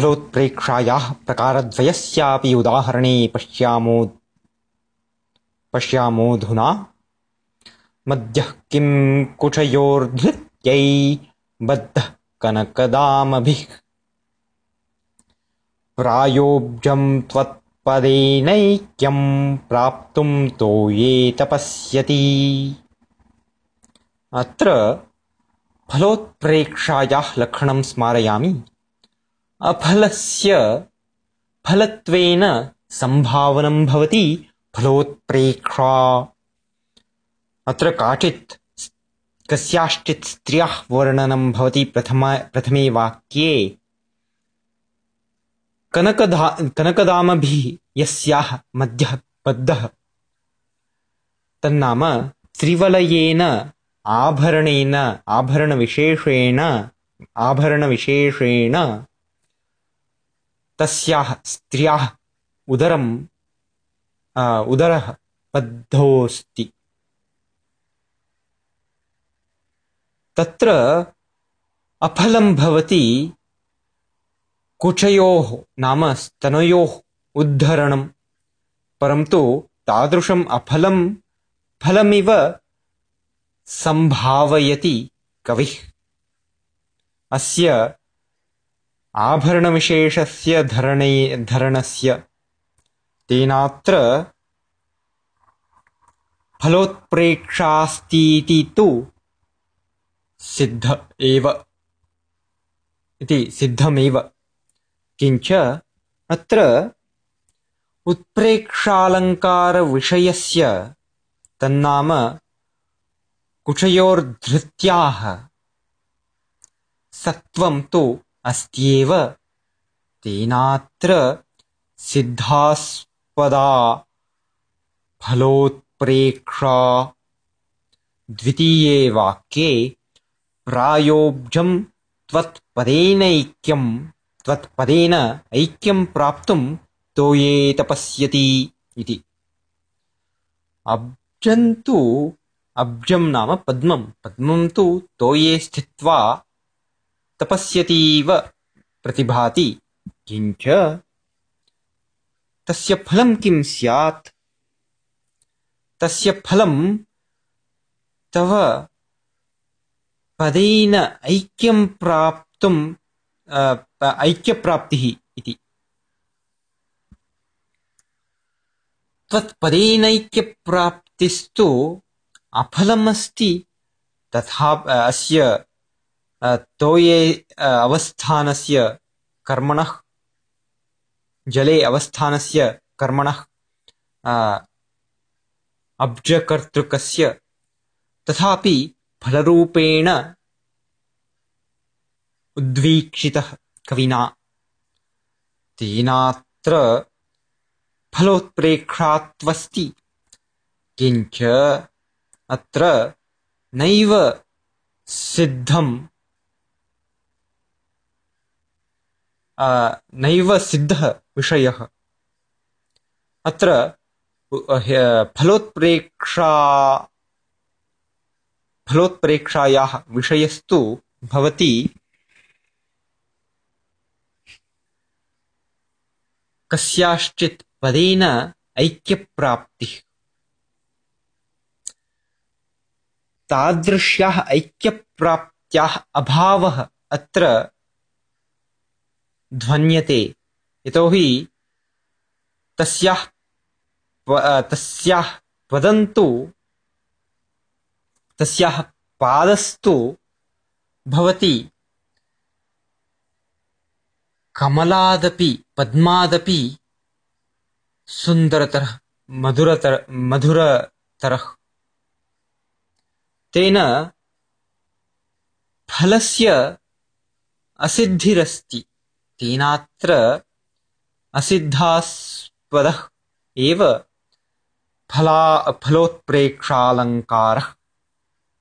फलोत्प्रेक्षायाः प्रकारद्वयस्यापि उदाहरणे पश्यामो पश्यामोऽधुना। मद्यः किं कुचयोर्धृत्यै बद्धः कनकदामभिः। प्रायोब्जं त्वत्पदेनैक्यं प्राप्तुं तो ये तपस्यति। अत्र फलोत्प्रेक्षायाः लक्षणं स्मारयामि अफलस्य फलत्वेन सम्भावनं भवति फलोत्प्रेक्षा अत्र काचित् कस्याश्चित् स्त्रियः वर्णनं भवति प्रथम प्रथमे वाक्ये। कनकधा कनकदामभिः यस्याः मध्यः बद्धः तन्नाम त्रिवलयेन आभरणेन आभरणविशेषेण आभरणविशेषेण तस्याः स्त्रियाः उदरम् उदरः बद्धोऽस्ति। तत्र अफलं भवति कुचयोः नाम स्तनयोः उद्धरणं परन्तु तादृशम् अफलं फलमिव सम्भावयति कविः। अस्य आभरणविशेषस्य धरणे, धरणस्य। तेनात्र फलोत्प्रेक्षास्तीति तु सिद्ध एव। इति सिद्धमेव। किञ्च अत्र उत्प्रेक्षालङ्कारविषयस्य तन्नाम कुचयोर्धृत्याः सत्त्वं तु अस्त्येव तेनात्र सिद्धास्पदा फलोत्प्रेक्षा द्वितीये वाक्ये प्रायोब्जं त्वत्पदेनैक्यं त्वत्पदेन ऐक्यं प्राप्तुं तोये तपस्यति इति। अब्जन्तु अब्जं नाम पद्मं पद्मं तु तोये स्थित्वा तपस्यतीव प्रतिभाति। किञ्च तस्य फलं किं स्यात्? तस्य फलं तव पदेन ऐक्यं प्राप्तुं ऐक्यप्राप्तिः इति। त्वत्पदेनैक्यप्राप्तिस्तु अफलमस्ति तथा अस्य तोये अवस्थानस्य कर्मणः, जले अवस्थानस्य कर्मणः अब्जकर्तृकस्य, तथापि फलरूपेण उद्वीक्षितः कविना। तेनात्र फलोत्प्रेक्षात्वस्ति, किञ्च अत्र नैव सिद्धं नैव सिद्धः विषयः अत्र फलोत्प्रेक्षा फलोत्प्रेक्षायाः विषयस्तु भवति कस्याश्चित् पदेन ऐक्यप्राप्तिः तादृश्याः ऐक्यप्राप्त्याः अभावः अत्र ध्वन्यते। यतोहि तस्याः तस्याः पदन्तु तस्याः पादस्तु भवति कमलादपि, पद्मादपि सुन्दरतरः, मधुरतर, मधुरतरः। तेन फलस्य असिद्धिरस्ति। तेनात्र असिद्धास्पदः एव फला फलोत्प्रेक्षालङ्कारः